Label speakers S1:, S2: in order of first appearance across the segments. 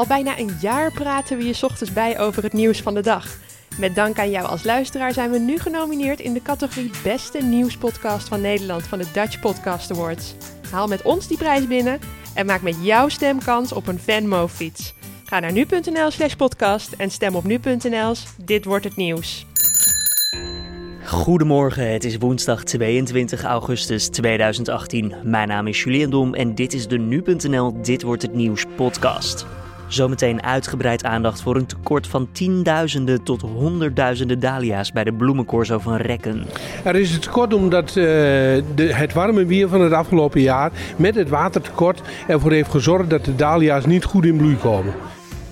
S1: Al bijna een jaar praten we je ochtends bij over het nieuws van de dag. Met dank aan jou als luisteraar zijn we nu genomineerd in de categorie Beste Nieuwspodcast van Nederland van de Dutch Podcast Awards. Haal met ons die prijs binnen en maak met jouw stem kans op een Venmo-fiets. Ga naar nu.nl slash podcast en stem op nu.nl's Dit Wordt Het Nieuws.
S2: Goedemorgen, het is woensdag 22 augustus 2018. Mijn naam is Julian Dom en dit is de Nu.nl Dit Wordt Het Nieuws podcast. Zometeen uitgebreid aandacht voor een tekort van tienduizenden tot honderdduizenden dahlia's bij de bloemencorso van Rekken.
S3: Er is het tekort omdat uh, de, het warme weer van het afgelopen jaar met het watertekort ervoor heeft gezorgd dat de dahlia's niet goed in bloei komen.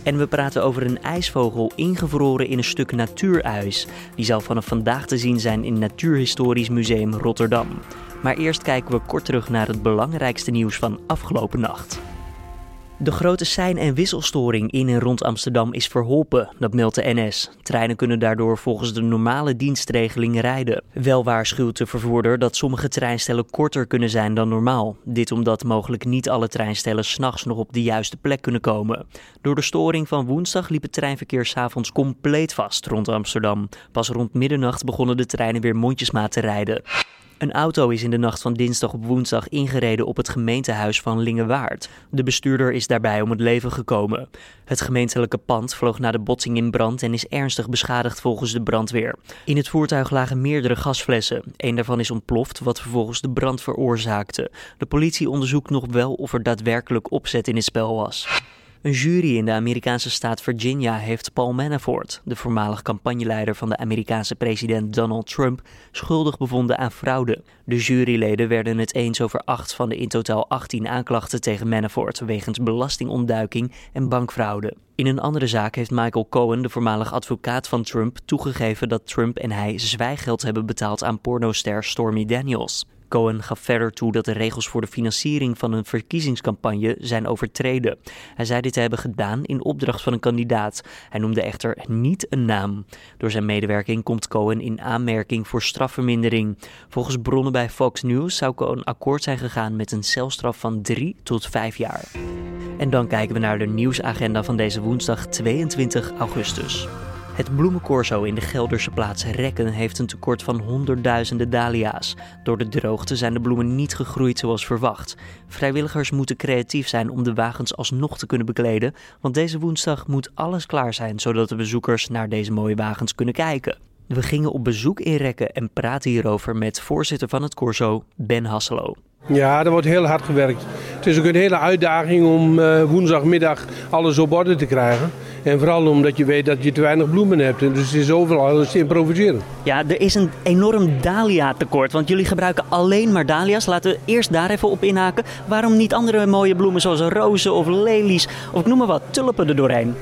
S2: En we praten over een ijsvogel ingevroren in een stuk natuurijs. Die zal vanaf vandaag te zien zijn in Natuurhistorisch Museum Rotterdam. Maar eerst kijken we kort terug naar het belangrijkste nieuws van afgelopen nacht. De grote sein- en wisselstoring in en rond Amsterdam is verholpen, dat meldt de NS. Treinen kunnen daardoor volgens de normale dienstregeling rijden. Wel waarschuwt de vervoerder dat sommige treinstellen korter kunnen zijn dan normaal. Dit omdat mogelijk niet alle treinstellen s'nachts nog op de juiste plek kunnen komen. Door de storing van woensdag liep het treinverkeer s'avonds compleet vast rond Amsterdam. Pas rond middernacht begonnen de treinen weer mondjesmaat te rijden. Een auto is in de nacht van dinsdag op woensdag ingereden op het gemeentehuis van Lingewaard. De bestuurder is daarbij om het leven gekomen. Het gemeentelijke pand vloog na de botsing in brand en is ernstig beschadigd volgens de brandweer. In het voertuig lagen meerdere gasflessen. Een daarvan is ontploft, wat vervolgens de brand veroorzaakte. De politie onderzoekt nog wel of er daadwerkelijk opzet in het spel was. Een jury in de Amerikaanse staat Virginia heeft Paul Manafort, de voormalig campagneleider van de Amerikaanse president Donald Trump, schuldig bevonden aan fraude. De juryleden werden het eens over acht van de in totaal 18 aanklachten tegen Manafort wegens belastingontduiking en bankfraude. In een andere zaak heeft Michael Cohen, de voormalig advocaat van Trump, toegegeven dat Trump en hij zwijgeld hebben betaald aan pornoster Stormy Daniels. Cohen gaf verder toe dat de regels voor de financiering van een verkiezingscampagne zijn overtreden. Hij zei dit te hebben gedaan in opdracht van een kandidaat. Hij noemde echter niet een naam. Door zijn medewerking komt Cohen in aanmerking voor strafvermindering. Volgens bronnen bij Fox News zou Cohen akkoord zijn gegaan met een celstraf van 3 tot 5 jaar. En dan kijken we naar de nieuwsagenda van deze woensdag 22 augustus. Het bloemencorso in de Gelderse plaats Rekken heeft een tekort van honderdduizenden dahlia's. Door de droogte zijn de bloemen niet gegroeid zoals verwacht. Vrijwilligers moeten creatief zijn om de wagens alsnog te kunnen bekleden, want deze woensdag moet alles klaar zijn zodat de bezoekers naar deze mooie wagens kunnen kijken. We gingen op bezoek in Rekken en praten hierover met voorzitter van het corso, Ben Hasselo.
S3: Ja, er wordt heel hard gewerkt. Het is ook een hele uitdaging om uh, woensdagmiddag alles op orde te krijgen. En vooral omdat je weet dat je te weinig bloemen hebt. En dus het is overal alles te improviseren.
S2: Ja, er is een enorm dahlia tekort. Want jullie gebruiken alleen maar dahlia's. Laten we eerst daar even op inhaken. Waarom niet andere mooie bloemen zoals rozen of lelies of ik noem maar wat, tulpen er doorheen?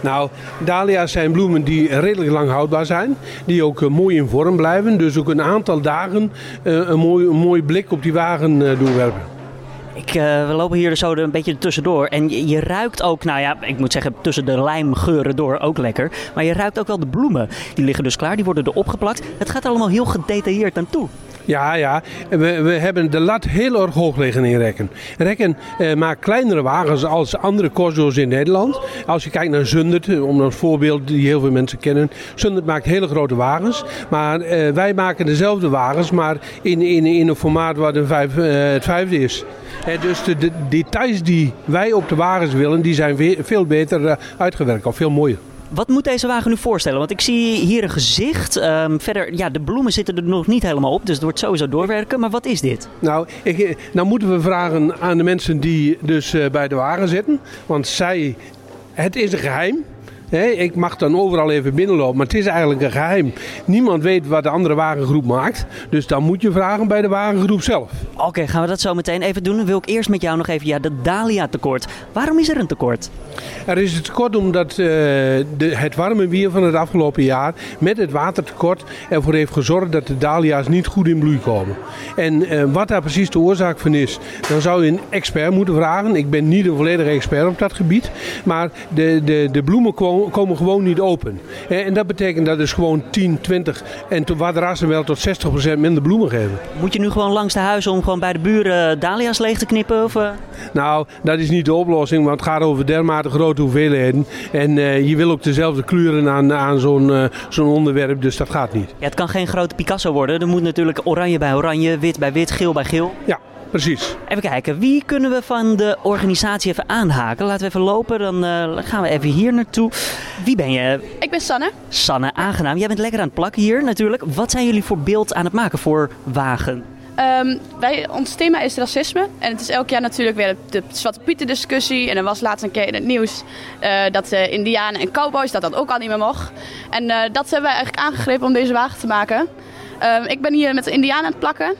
S3: Nou, dahlia's zijn bloemen die redelijk lang houdbaar zijn. Die ook uh, mooi in vorm blijven. Dus ook een aantal dagen uh, een, mooi, een mooi blik op die wagen uh, doen werpen.
S2: Ik, uh, we lopen hier zo een beetje tussendoor. En je, ruikt ook, nou ja, ik moet zeggen, tussen de lijmgeuren door ook lekker. Maar je ruikt ook wel de bloemen. Die liggen dus klaar, die worden er opgeplakt. Het gaat allemaal heel gedetailleerd aan toe.
S3: Ja, ja. We, we hebben de lat heel erg hoog liggen in Rekken. Rekken eh, maakt kleinere wagens als andere corso's in Nederland. Als je kijkt naar Zundert, om een voorbeeld die heel veel mensen kennen. Zundert maakt hele grote wagens. Maar eh, wij maken dezelfde wagens, maar in, in, in een formaat waar de vijf, eh, het vijfde is. Eh, dus de, de, details die wij op de wagens willen, die zijn veel beter eh, uitgewerkt, of veel mooier.
S2: Wat moet deze wagen nu voorstellen? Want ik zie hier een gezicht. Um, verder, ja, de bloemen zitten er nog niet helemaal op, dus het wordt sowieso doorwerken. Maar wat is dit?
S3: Nou, ik, nou moeten we vragen aan de mensen die dus uh, bij de wagen zitten. Want zij, het is een geheim. He, ik mag dan overal even binnenlopen, maar het is eigenlijk een geheim. Niemand weet wat de andere wagengroep maakt. Dus dan moet je vragen bij de wagengroep zelf.
S2: Oké, okay, gaan we dat zo meteen even doen. Dan wil ik eerst met jou nog even, ja, de Dalia tekort. Waarom is er een tekort?
S3: Er is een tekort omdat uh, de, het warme weer van het afgelopen jaar met het watertekort ervoor heeft gezorgd dat de dahlia's niet goed in bloei komen. En uh, wat daar precies de oorzaak van is, dan zou je een expert moeten vragen. Ik ben niet een volledige expert op dat gebied. Maar de, de, de komen gewoon niet open. En, en dat betekent dat dus gewoon 10, 20 en to- wat rassen wel tot 60% minder bloemen geven.
S2: Moet je nu gewoon langs de huizen om gewoon bij de buren dahlia's leeg te knippen? Of, eh?
S3: Nou, dat is niet de oplossing, want het gaat over dermate grote hoeveelheden. En eh, je wil ook dezelfde kleuren aan, aan zo'n eh, zo'n onderwerp, dus dat gaat niet.
S2: Ja, het kan geen grote Picasso worden. Er moet natuurlijk oranje bij oranje, wit bij wit, geel bij geel.
S3: Ja, precies.
S2: Even kijken, wie kunnen we van de organisatie even aanhaken? Laten we even lopen, dan eh, gaan we even hier naartoe. Wie ben je?
S4: Ik ben Sanne.
S2: Sanne, aangenaam. Jij bent lekker aan het plakken hier natuurlijk. Wat zijn jullie voor beeld aan het maken voor Wagen?
S4: Ehm, wij, ons thema is racisme. En het is elk jaar natuurlijk weer de Zwarte Pieten discussie. En er was laatst een keer in het nieuws eh, dat de Indianen en cowboys dat dat ook al niet meer mocht. En eh, dat hebben wij eigenlijk aangegrepen om deze wagen te maken. Ehm, ik ben hier met de Indianen aan het plakken.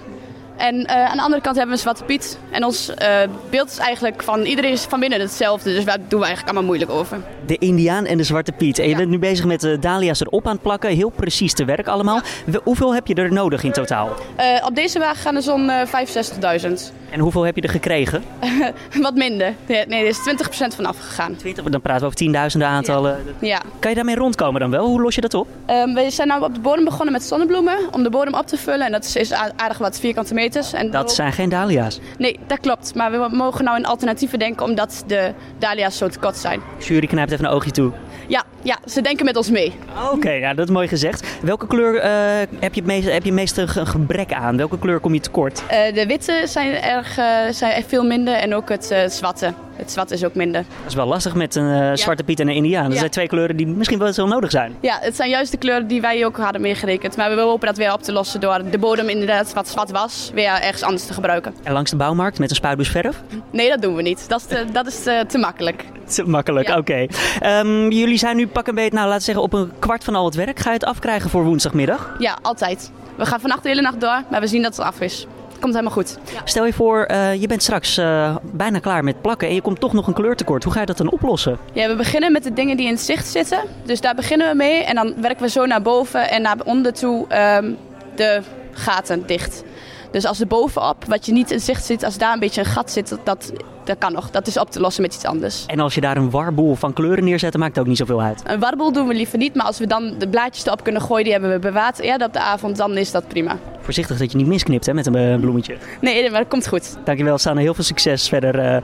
S4: En eh, aan de andere kant hebben we Zwarte Piet. En ons eh, beeld is eigenlijk van iedereen is van binnen hetzelfde. Dus daar doen we eigenlijk allemaal moeilijk over.
S2: De Indiaan en de Zwarte Piet. En je
S4: Ja.
S2: bent nu bezig met de dahlia's erop aan het plakken. Heel precies te werk allemaal. Hoeveel heb je er nodig in totaal?
S4: Eh, op deze wagen gaan er zo'n eh 65.000.
S2: En hoeveel heb je er gekregen?
S4: Wat minder. Nee, nee, er is 20% van afgegaan.
S2: 20, dan praten we over tienduizenden aantallen.
S4: Ja.
S2: Kan je daarmee rondkomen dan wel? Hoe los je dat op?
S4: Ehm, we zijn nou op de bodem begonnen met zonnebloemen om de bodem op te vullen. En dat is, aardig wat vierkante meters. En
S2: Dat zijn geen dahlia's.
S4: Nee, dat klopt. Maar we mogen nou in alternatieven denken omdat de dahlia's zo te kort zijn.
S2: Jury knijpt even een oogje toe.
S4: Ja, ja, ze denken met ons mee.
S2: Oké, ja, dat is mooi gezegd. Welke kleur eh, heb, je het meest, heb je het meeste ge- gebrek aan? Welke kleur kom je tekort?
S4: Eh, de witte zijn, erg, eh, zijn veel minder en ook het zwarte. Het zwarte is ook minder.
S2: Dat is wel lastig met een eh, Zwarte Piet en een Indiaan. Dat zijn twee kleuren die misschien wel eens wel nodig zijn.
S4: Ja, het zijn juist de kleuren die wij ook hadden meegerekend. Maar we hopen dat weer op te lossen door de bodem inderdaad wat zwart was, weer ergens anders te gebruiken.
S2: En langs de bouwmarkt met een spuitbus verf?
S4: Nee, dat doen we niet. Dat is te, dat is te, te makkelijk.
S2: Te makkelijk,
S4: Ja.
S2: oké. Ehm, jullie zijn nu pak een beet, nou laten we zeggen, op een kwart van al het werk. Ga je het afkrijgen voor woensdagmiddag?
S4: Ja, altijd. We gaan vannacht de hele nacht door, maar we zien dat het af is. Komt helemaal goed.
S2: Stel je voor, eh, je bent straks eh, bijna klaar met plakken en je komt toch nog een kleurtekort. Hoe ga je dat dan oplossen?
S4: Ja, we beginnen met de dingen die in het zicht zitten. Dus daar beginnen we mee. En dan werken we zo naar boven en naar onder toe ehm, de gaten dicht. Dus als er bovenop, wat je niet in zicht ziet, als daar een beetje een gat zit, dat, dat, kan nog. Dat is op te lossen met iets anders.
S2: En als je daar een warboel van kleuren neerzet, dan maakt het ook niet zoveel uit.
S4: Een warboel doen we liever niet, maar als we dan de blaadjes erop kunnen gooien, die hebben we bewaard eerder op de avond, dan is dat prima.
S2: Voorzichtig dat je niet misknipt hè, met een eh, bloemetje.
S4: Nee, maar dat komt goed.
S2: Dankjewel, Sanne. Heel veel succes verder. eh.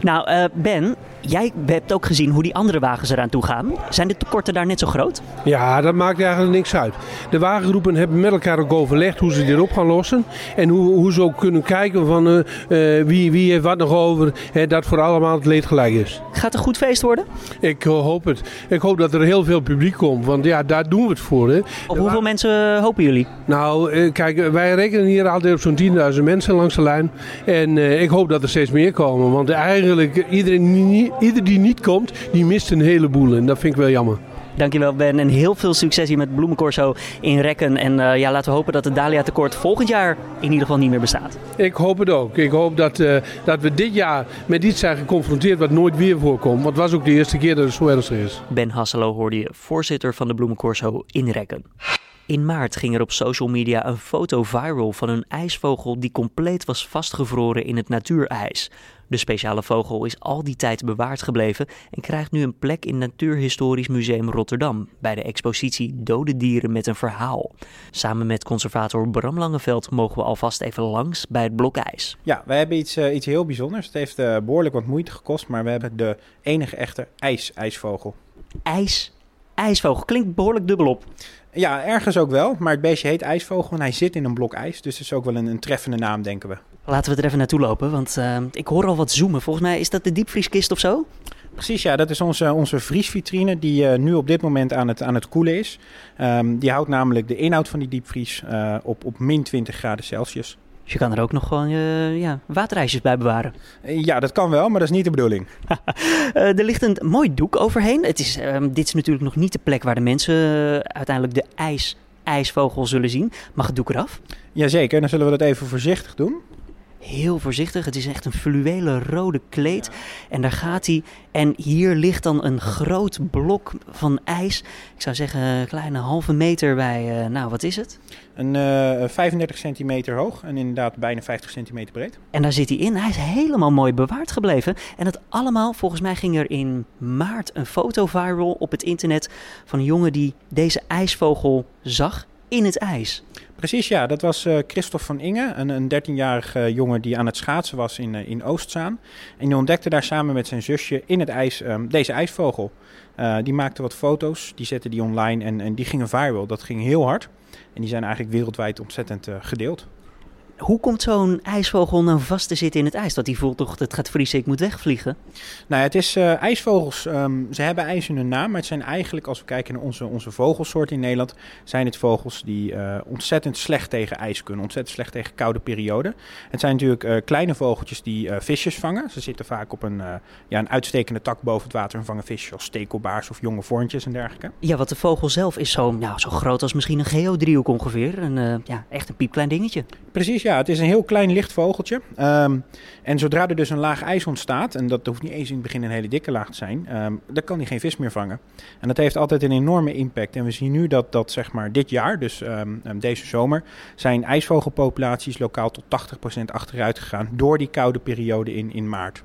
S2: Nou, eh, Ben, jij hebt ook gezien hoe die andere wagens eraan toe gaan. Zijn de tekorten daar net zo groot?
S3: Ja, dat maakt eigenlijk niks uit. De wagengroepen hebben met elkaar ook overlegd hoe ze dit op gaan lossen. En hoe, hoe ze ook kunnen kijken van eh, eh, wie, wie heeft wat nog over. Hè, dat voor allemaal het leed gelijk is.
S2: Gaat een goed feest worden?
S3: Ik eh, hoop het. Ik hoop dat er heel veel publiek komt. Want ja, daar doen we het voor. Hè.
S2: Op hoeveel mensen hopen jullie?
S3: Nou, eh, kijk, eh, wij rekenen hier altijd op zo'n 10.000 mensen langs de lijn. En eh, ik hoop dat er steeds meer komen. Want eigenlijk, eh, iedereen, die niet- ieder die niet komt, die mist een heleboel. En dat vind ik wel jammer.
S2: Dankjewel Ben en heel veel succes hier met Bloemencorso in Rekken. En eh, ja, laten we hopen dat het Dahlia tekort volgend jaar in ieder geval niet meer bestaat.
S3: Ik hoop het ook. Ik hoop dat, eh, dat we dit jaar met iets zijn geconfronteerd wat nooit weer voorkomt. Want het was ook de eerste keer dat het zo ernstig is.
S2: Ben Hasselo hoorde je, voorzitter van de Bloemencorso in Rekken. In maart ging er op social media een foto viral van een ijsvogel die compleet was vastgevroren in het natuurijs. De speciale vogel is al die tijd bewaard gebleven en krijgt nu een plek in Natuurhistorisch Museum Rotterdam bij de expositie Dode dieren met een verhaal. Samen met conservator Bram Langeveld mogen we alvast even langs bij het blok ijs.
S5: Ja, wij hebben iets, eh, iets heel bijzonders. Het heeft eh, behoorlijk wat moeite gekost, maar we hebben de enige echte ijs-ijsvogel.
S2: IJs, ijsvogel, klinkt behoorlijk dubbelop.
S5: Ja, ergens ook wel, maar het beestje heet ijsvogel en hij zit in een blok ijs. Dus het is ook wel een, een treffende naam, denken we.
S2: Laten we er even naartoe lopen, want eh, ik hoor al wat zoomen. Volgens mij is dat de diepvrieskist of zo?
S5: Precies, ja, dat is onze, onze vriesvitrine die eh, nu op dit moment aan het, aan het koelen is. Ehm, die houdt namelijk de inhoud van die diepvries eh, op, op min 20 graden Celsius.
S2: Dus je kan er ook nog gewoon eh, ja, waterijsjes bij bewaren.
S5: Eh, ja, dat kan wel, maar dat is niet de bedoeling.
S2: Eh, er ligt een mooi doek overheen. Het is, ehm, dit is natuurlijk nog niet de plek waar de mensen uiteindelijk de ijs, ijsvogel zullen zien. Mag het doek eraf?
S5: Jazeker, dan zullen we dat even voorzichtig doen.
S2: Heel voorzichtig. Het is echt een fluwelen rode kleed. En daar gaat hij. En hier ligt dan een groot blok van ijs. Ik zou zeggen, een kleine halve meter bij, uh, nou wat is het?
S5: Een uh, 35 centimeter hoog en inderdaad bijna 50 centimeter breed.
S2: En daar zit hij in. Hij is helemaal mooi bewaard gebleven. En het allemaal, volgens mij ging er in maart een foto viral op het internet van een jongen die deze ijsvogel zag in het ijs.
S5: Precies, ja. Dat was uh, Christophe van Inge, een, een 13-jarige jongen die aan het schaatsen was in, uh, in Oostzaan. En die ontdekte daar samen met zijn zusje in het ijs um, deze ijsvogel. Uh, die maakte wat foto's, die zette die online en, en die gingen viral. Dat ging heel hard. En die zijn eigenlijk wereldwijd ontzettend gedeeld.
S2: Hoe komt zo'n ijsvogel nou vast te zitten in het ijs? Dat hij voelt toch, het gaat vriezen, ik moet wegvliegen?
S5: Nou ja, het is uh, ijsvogels. Um, ze hebben ijs in hun naam, maar het zijn eigenlijk, als we kijken naar onze, onze vogelsoort in Nederland, zijn het vogels die uh, ontzettend slecht tegen ijs kunnen, ontzettend slecht tegen koude perioden. Het zijn natuurlijk uh, kleine vogeltjes die visjes vangen. Ze zitten vaak op een, ja, een uitstekende tak boven het water en vangen visjes als stekelbaars of jonge vorntjes en dergelijke.
S2: Ja, want de vogel zelf is zo, nou, zo groot als misschien een geodriehoek ongeveer. Een, ja, echt een piepklein dingetje.
S5: Precies, ja. Het is een heel klein licht vogeltje. Um, en zodra er dus een laag ijs ontstaat, en dat hoeft niet eens in het begin een hele dikke laag te zijn, um, dan kan hij geen vis meer vangen. En dat heeft altijd een enorme impact. En we zien nu dat, dat zeg maar dit jaar, dus um, deze zomer, zijn ijsvogelpopulaties lokaal tot 80% achteruit gegaan door die koude periode in, in maart.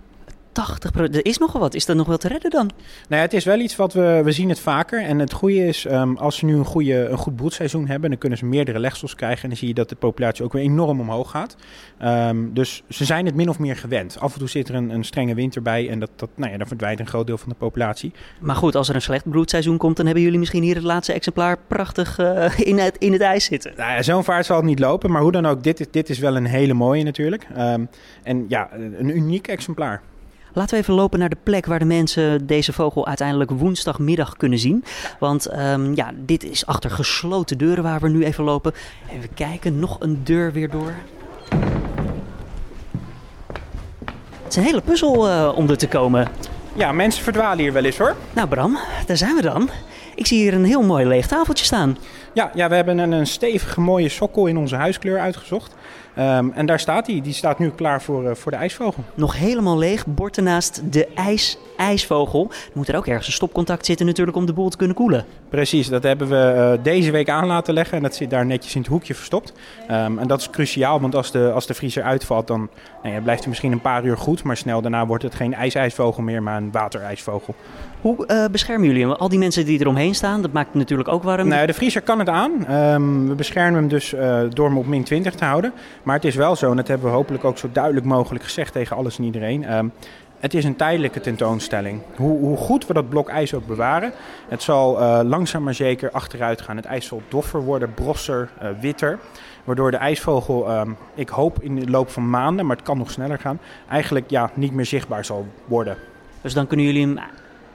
S2: 80 Er is nogal wat. Is dat nog wel te redden dan? Nou
S5: ja, het is wel iets wat we, we zien het vaker. En het goede is, um, als ze nu een, goede, een goed broedseizoen hebben, dan kunnen ze meerdere legsels krijgen. En dan zie je dat de populatie ook weer enorm omhoog gaat. Um, dus ze zijn het min of meer gewend. Af en toe zit er een, een strenge winter bij en dat, dat, nou ja, dan verdwijnt een groot deel van de populatie.
S2: Maar goed, als er een slecht broedseizoen komt, dan hebben jullie misschien hier het laatste exemplaar prachtig uh, in, het, in het ijs zitten.
S5: Nou ja, zo'n vaart zal het niet lopen. Maar hoe dan ook, dit is, dit is wel een hele mooie natuurlijk. Um, en ja, een uniek exemplaar.
S2: Laten we even lopen naar de plek waar de mensen deze vogel uiteindelijk woensdagmiddag kunnen zien. Want um, ja, dit is achter gesloten deuren waar we nu even lopen. Even kijken, nog een deur weer door. Het is een hele puzzel uh, om er te komen.
S5: Ja, mensen verdwalen hier wel eens hoor.
S2: Nou Bram, daar zijn we dan. Ik zie hier een heel mooi leeg tafeltje staan.
S5: Ja, ja we hebben een, een stevige mooie sokkel in onze huiskleur uitgezocht. Um, en daar staat hij. Die staat nu klaar voor, uh, voor de ijsvogel.
S2: Nog helemaal leeg. Bord ernaast de ijs, ijsvogel. Er moet er ook ergens een stopcontact zitten natuurlijk om de boel te kunnen koelen.
S5: Precies, dat hebben we uh, deze week aan laten leggen. En dat zit daar netjes in het hoekje verstopt. Um, en dat is cruciaal, want als de, als de vriezer uitvalt, dan nou ja, blijft hij misschien een paar uur goed. Maar snel daarna wordt het geen ijsijsvogel meer, maar een waterijsvogel.
S2: Hoe uh, beschermen jullie hem? Al die mensen die eromheen staan, dat maakt het natuurlijk ook warm.
S5: Nou, de vriezer kan het aan. Um, we beschermen hem dus uh, door hem op min 20 te houden. Maar het is wel zo, en dat hebben we hopelijk ook zo duidelijk mogelijk gezegd tegen alles en iedereen. Um, het is een tijdelijke tentoonstelling. Hoe, hoe, goed we dat blok ijs ook bewaren, het zal uh, langzaam maar zeker achteruit gaan. Het ijs zal doffer worden, brosser, uh, witter. Waardoor de ijsvogel, um, ik hoop in de loop van maanden, maar het kan nog sneller gaan, eigenlijk ja, niet meer zichtbaar zal worden.
S2: Dus dan kunnen jullie hem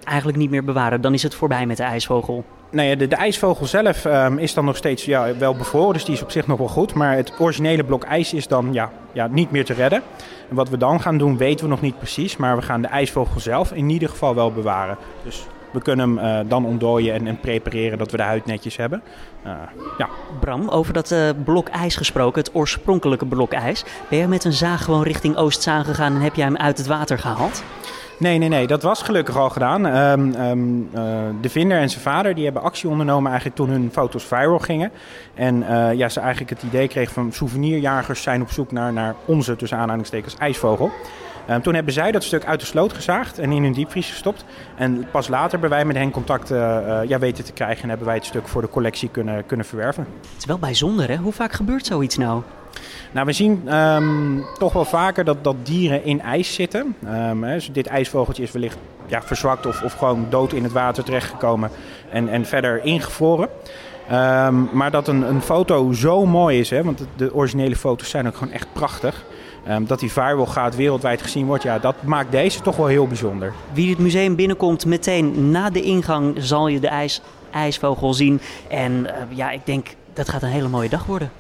S2: eigenlijk niet meer bewaren. Dan is het voorbij met de ijsvogel.
S5: Nee, de, de ijsvogel zelf um, is dan nog steeds ja, wel bevroren, dus die is op zich nog wel goed. Maar het originele blok ijs is dan ja, ja, niet meer te redden. En wat we dan gaan doen, weten we nog niet precies. Maar we gaan de ijsvogel zelf in ieder geval wel bewaren. Dus we kunnen hem uh, dan ontdooien en, en, prepareren dat we de huid netjes hebben. Uh, ja.
S2: Bram, over dat uh, blok ijs gesproken, het oorspronkelijke blok ijs. Ben je met een zaag gewoon richting Oostzaan gegaan en heb jij hem uit het water gehaald?
S5: Nee, nee, nee. Dat was gelukkig al gedaan. Um, um, uh, de vinder en zijn vader die hebben actie ondernomen eigenlijk toen hun foto's viral gingen. En uh, ja, ze eigenlijk het idee kregen van souvenirjagers zijn op zoek naar, naar onze, tussen aanhalingstekens, ijsvogel. Um, toen hebben zij dat stuk uit de sloot gezaagd en in hun diepvries gestopt. En pas later hebben wij met hen contact uh, ja, weten te krijgen en hebben wij het stuk voor de collectie kunnen, kunnen verwerven.
S2: Het is wel bijzonder, hè? Hoe vaak gebeurt zoiets nou?
S5: Nou, we zien um, toch wel vaker dat, dat dieren in ijs zitten. Um, hè, dus dit ijsvogeltje is wellicht ja, verzwakt of, of gewoon dood in het water terechtgekomen en, en verder ingevroren. Um, maar dat een, een foto zo mooi is, hè, want de, originele foto's zijn ook gewoon echt prachtig. Um, dat die viral gaat, wereldwijd gezien wordt, ja, dat maakt deze toch wel heel bijzonder.
S2: Wie het museum binnenkomt, meteen na de ingang zal je de ijs, ijsvogel zien. En uh, ja, ik denk dat gaat een hele mooie dag worden.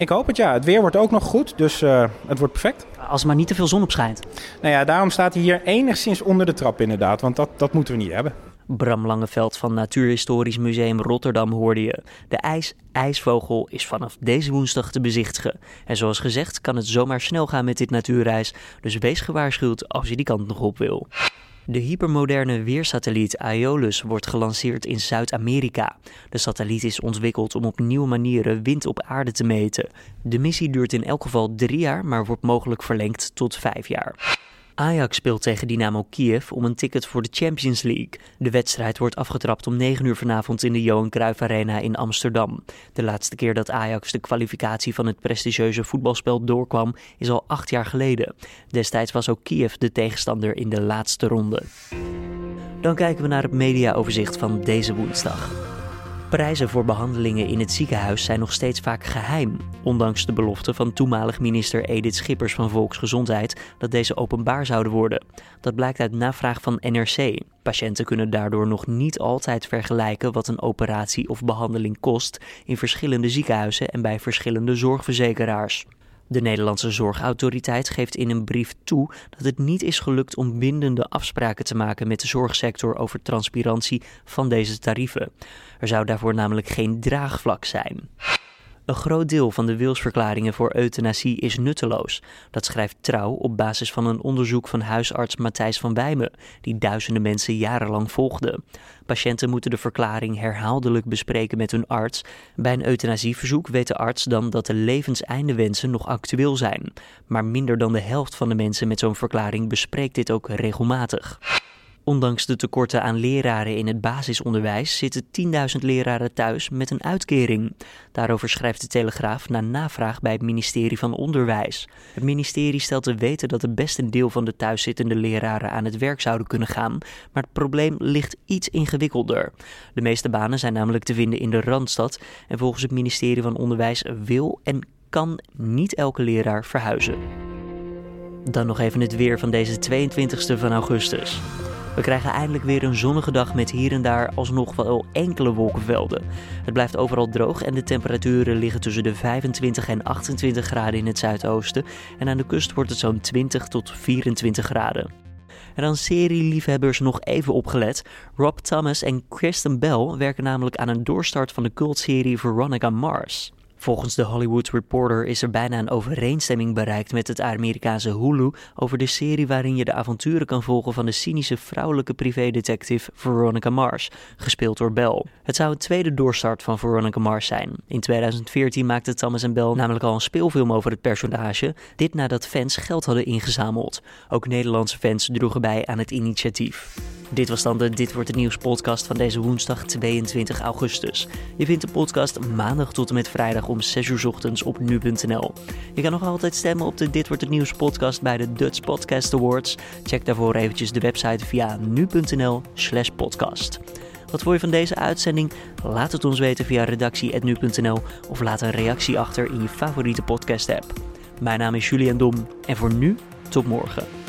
S5: Ik hoop het, ja. Het weer wordt ook nog goed, dus uh, het wordt perfect.
S2: Als er maar niet te veel zon op schijnt.
S5: Nou ja, daarom staat hij hier enigszins onder de trap inderdaad, want dat, dat moeten we niet hebben.
S2: Bram Langeveld van Natuurhistorisch Museum Rotterdam hoorde je. De ijs-ijsvogel is vanaf deze woensdag te bezichtigen. En zoals gezegd kan het zomaar snel gaan met dit natuurreis, dus wees gewaarschuwd als je die kant nog op wil. De hypermoderne weersatelliet Aeolus wordt gelanceerd in Zuid-Amerika. De satelliet is ontwikkeld om op nieuwe manieren wind op aarde te meten. De missie duurt in elk geval drie jaar, maar wordt mogelijk verlengd tot vijf jaar. Ajax speelt tegen Dynamo Kiev om een ticket voor de Champions League. De wedstrijd wordt afgetrapt om 9 uur vanavond in de Johan Cruijff Arena in Amsterdam. De laatste keer dat Ajax de kwalificatie van het prestigieuze voetbalspel doorkwam is al acht jaar geleden. Destijds was ook Kiev de tegenstander in de laatste ronde. Dan kijken we naar het mediaoverzicht van deze woensdag. Prijzen voor behandelingen in het ziekenhuis zijn nog steeds vaak geheim, ondanks de belofte van toenmalig minister Edith Schippers van Volksgezondheid dat deze openbaar zouden worden. Dat blijkt uit navraag van NRC. Patiënten kunnen daardoor nog niet altijd vergelijken wat een operatie of behandeling kost in verschillende ziekenhuizen en bij verschillende zorgverzekeraars. De Nederlandse Zorgautoriteit geeft in een brief toe dat het niet is gelukt om bindende afspraken te maken met de zorgsector over transparantie van deze tarieven. Er zou daarvoor namelijk geen draagvlak zijn. Een groot deel van de wilsverklaringen voor euthanasie is nutteloos. Dat schrijft Trouw op basis van een onderzoek van huisarts Matthijs van Wijmen, die duizenden mensen jarenlang volgde. Patiënten moeten de verklaring herhaaldelijk bespreken met hun arts. Bij een euthanasieverzoek weet de arts dan dat de levenseindewensen nog actueel zijn. Maar minder dan de helft van de mensen met zo'n verklaring bespreekt dit ook regelmatig. Ondanks de tekorten aan leraren in het basisonderwijs zitten 10.000 leraren thuis met een uitkering. Daarover schrijft de Telegraaf na navraag bij het ministerie van Onderwijs. Het ministerie stelt te weten dat het best een deel van de thuiszittende leraren aan het werk zouden kunnen gaan, maar het probleem ligt iets ingewikkelder. De meeste banen zijn namelijk te vinden in de Randstad en volgens het ministerie van Onderwijs wil en kan niet elke leraar verhuizen. Dan nog even het weer van deze 22e van augustus. We krijgen eindelijk weer een zonnige dag met hier en daar alsnog wel enkele wolkenvelden. Het blijft overal droog en de temperaturen liggen tussen de 25 en 28 graden in het zuidoosten. En aan de kust wordt het zo'n 20 tot 24 graden. En dan serieliefhebbers nog even opgelet. Rob Thomas en Kristen Bell werken namelijk aan een doorstart van de cultserie Veronica Mars. Volgens de Hollywood Reporter is er bijna een overeenstemming bereikt met het Amerikaanse Hulu over de serie waarin je de avonturen kan volgen van de cynische vrouwelijke privédetective Veronica Mars, gespeeld door Bell. Het zou een tweede doorstart van Veronica Mars zijn. In 2014 maakte Thomas en Bell namelijk al een speelfilm over het personage, dit nadat fans geld hadden ingezameld. Ook Nederlandse fans droegen bij aan het initiatief. Dit was dan de Dit Wordt Het Nieuws podcast van deze woensdag 22 augustus. Je vindt de podcast maandag tot en met vrijdag om 6 uur ochtends op nu.nl. Je kan nog altijd stemmen op de Dit Wordt Het Nieuws podcast bij de Dutch Podcast Awards. Check daarvoor eventjes de website via nu.nl slash podcast. Wat vond je van deze uitzending? Laat het ons weten via redactie.nu.nl of laat een reactie achter in je favoriete podcast app. Mijn naam is Julian Dom en voor nu tot morgen.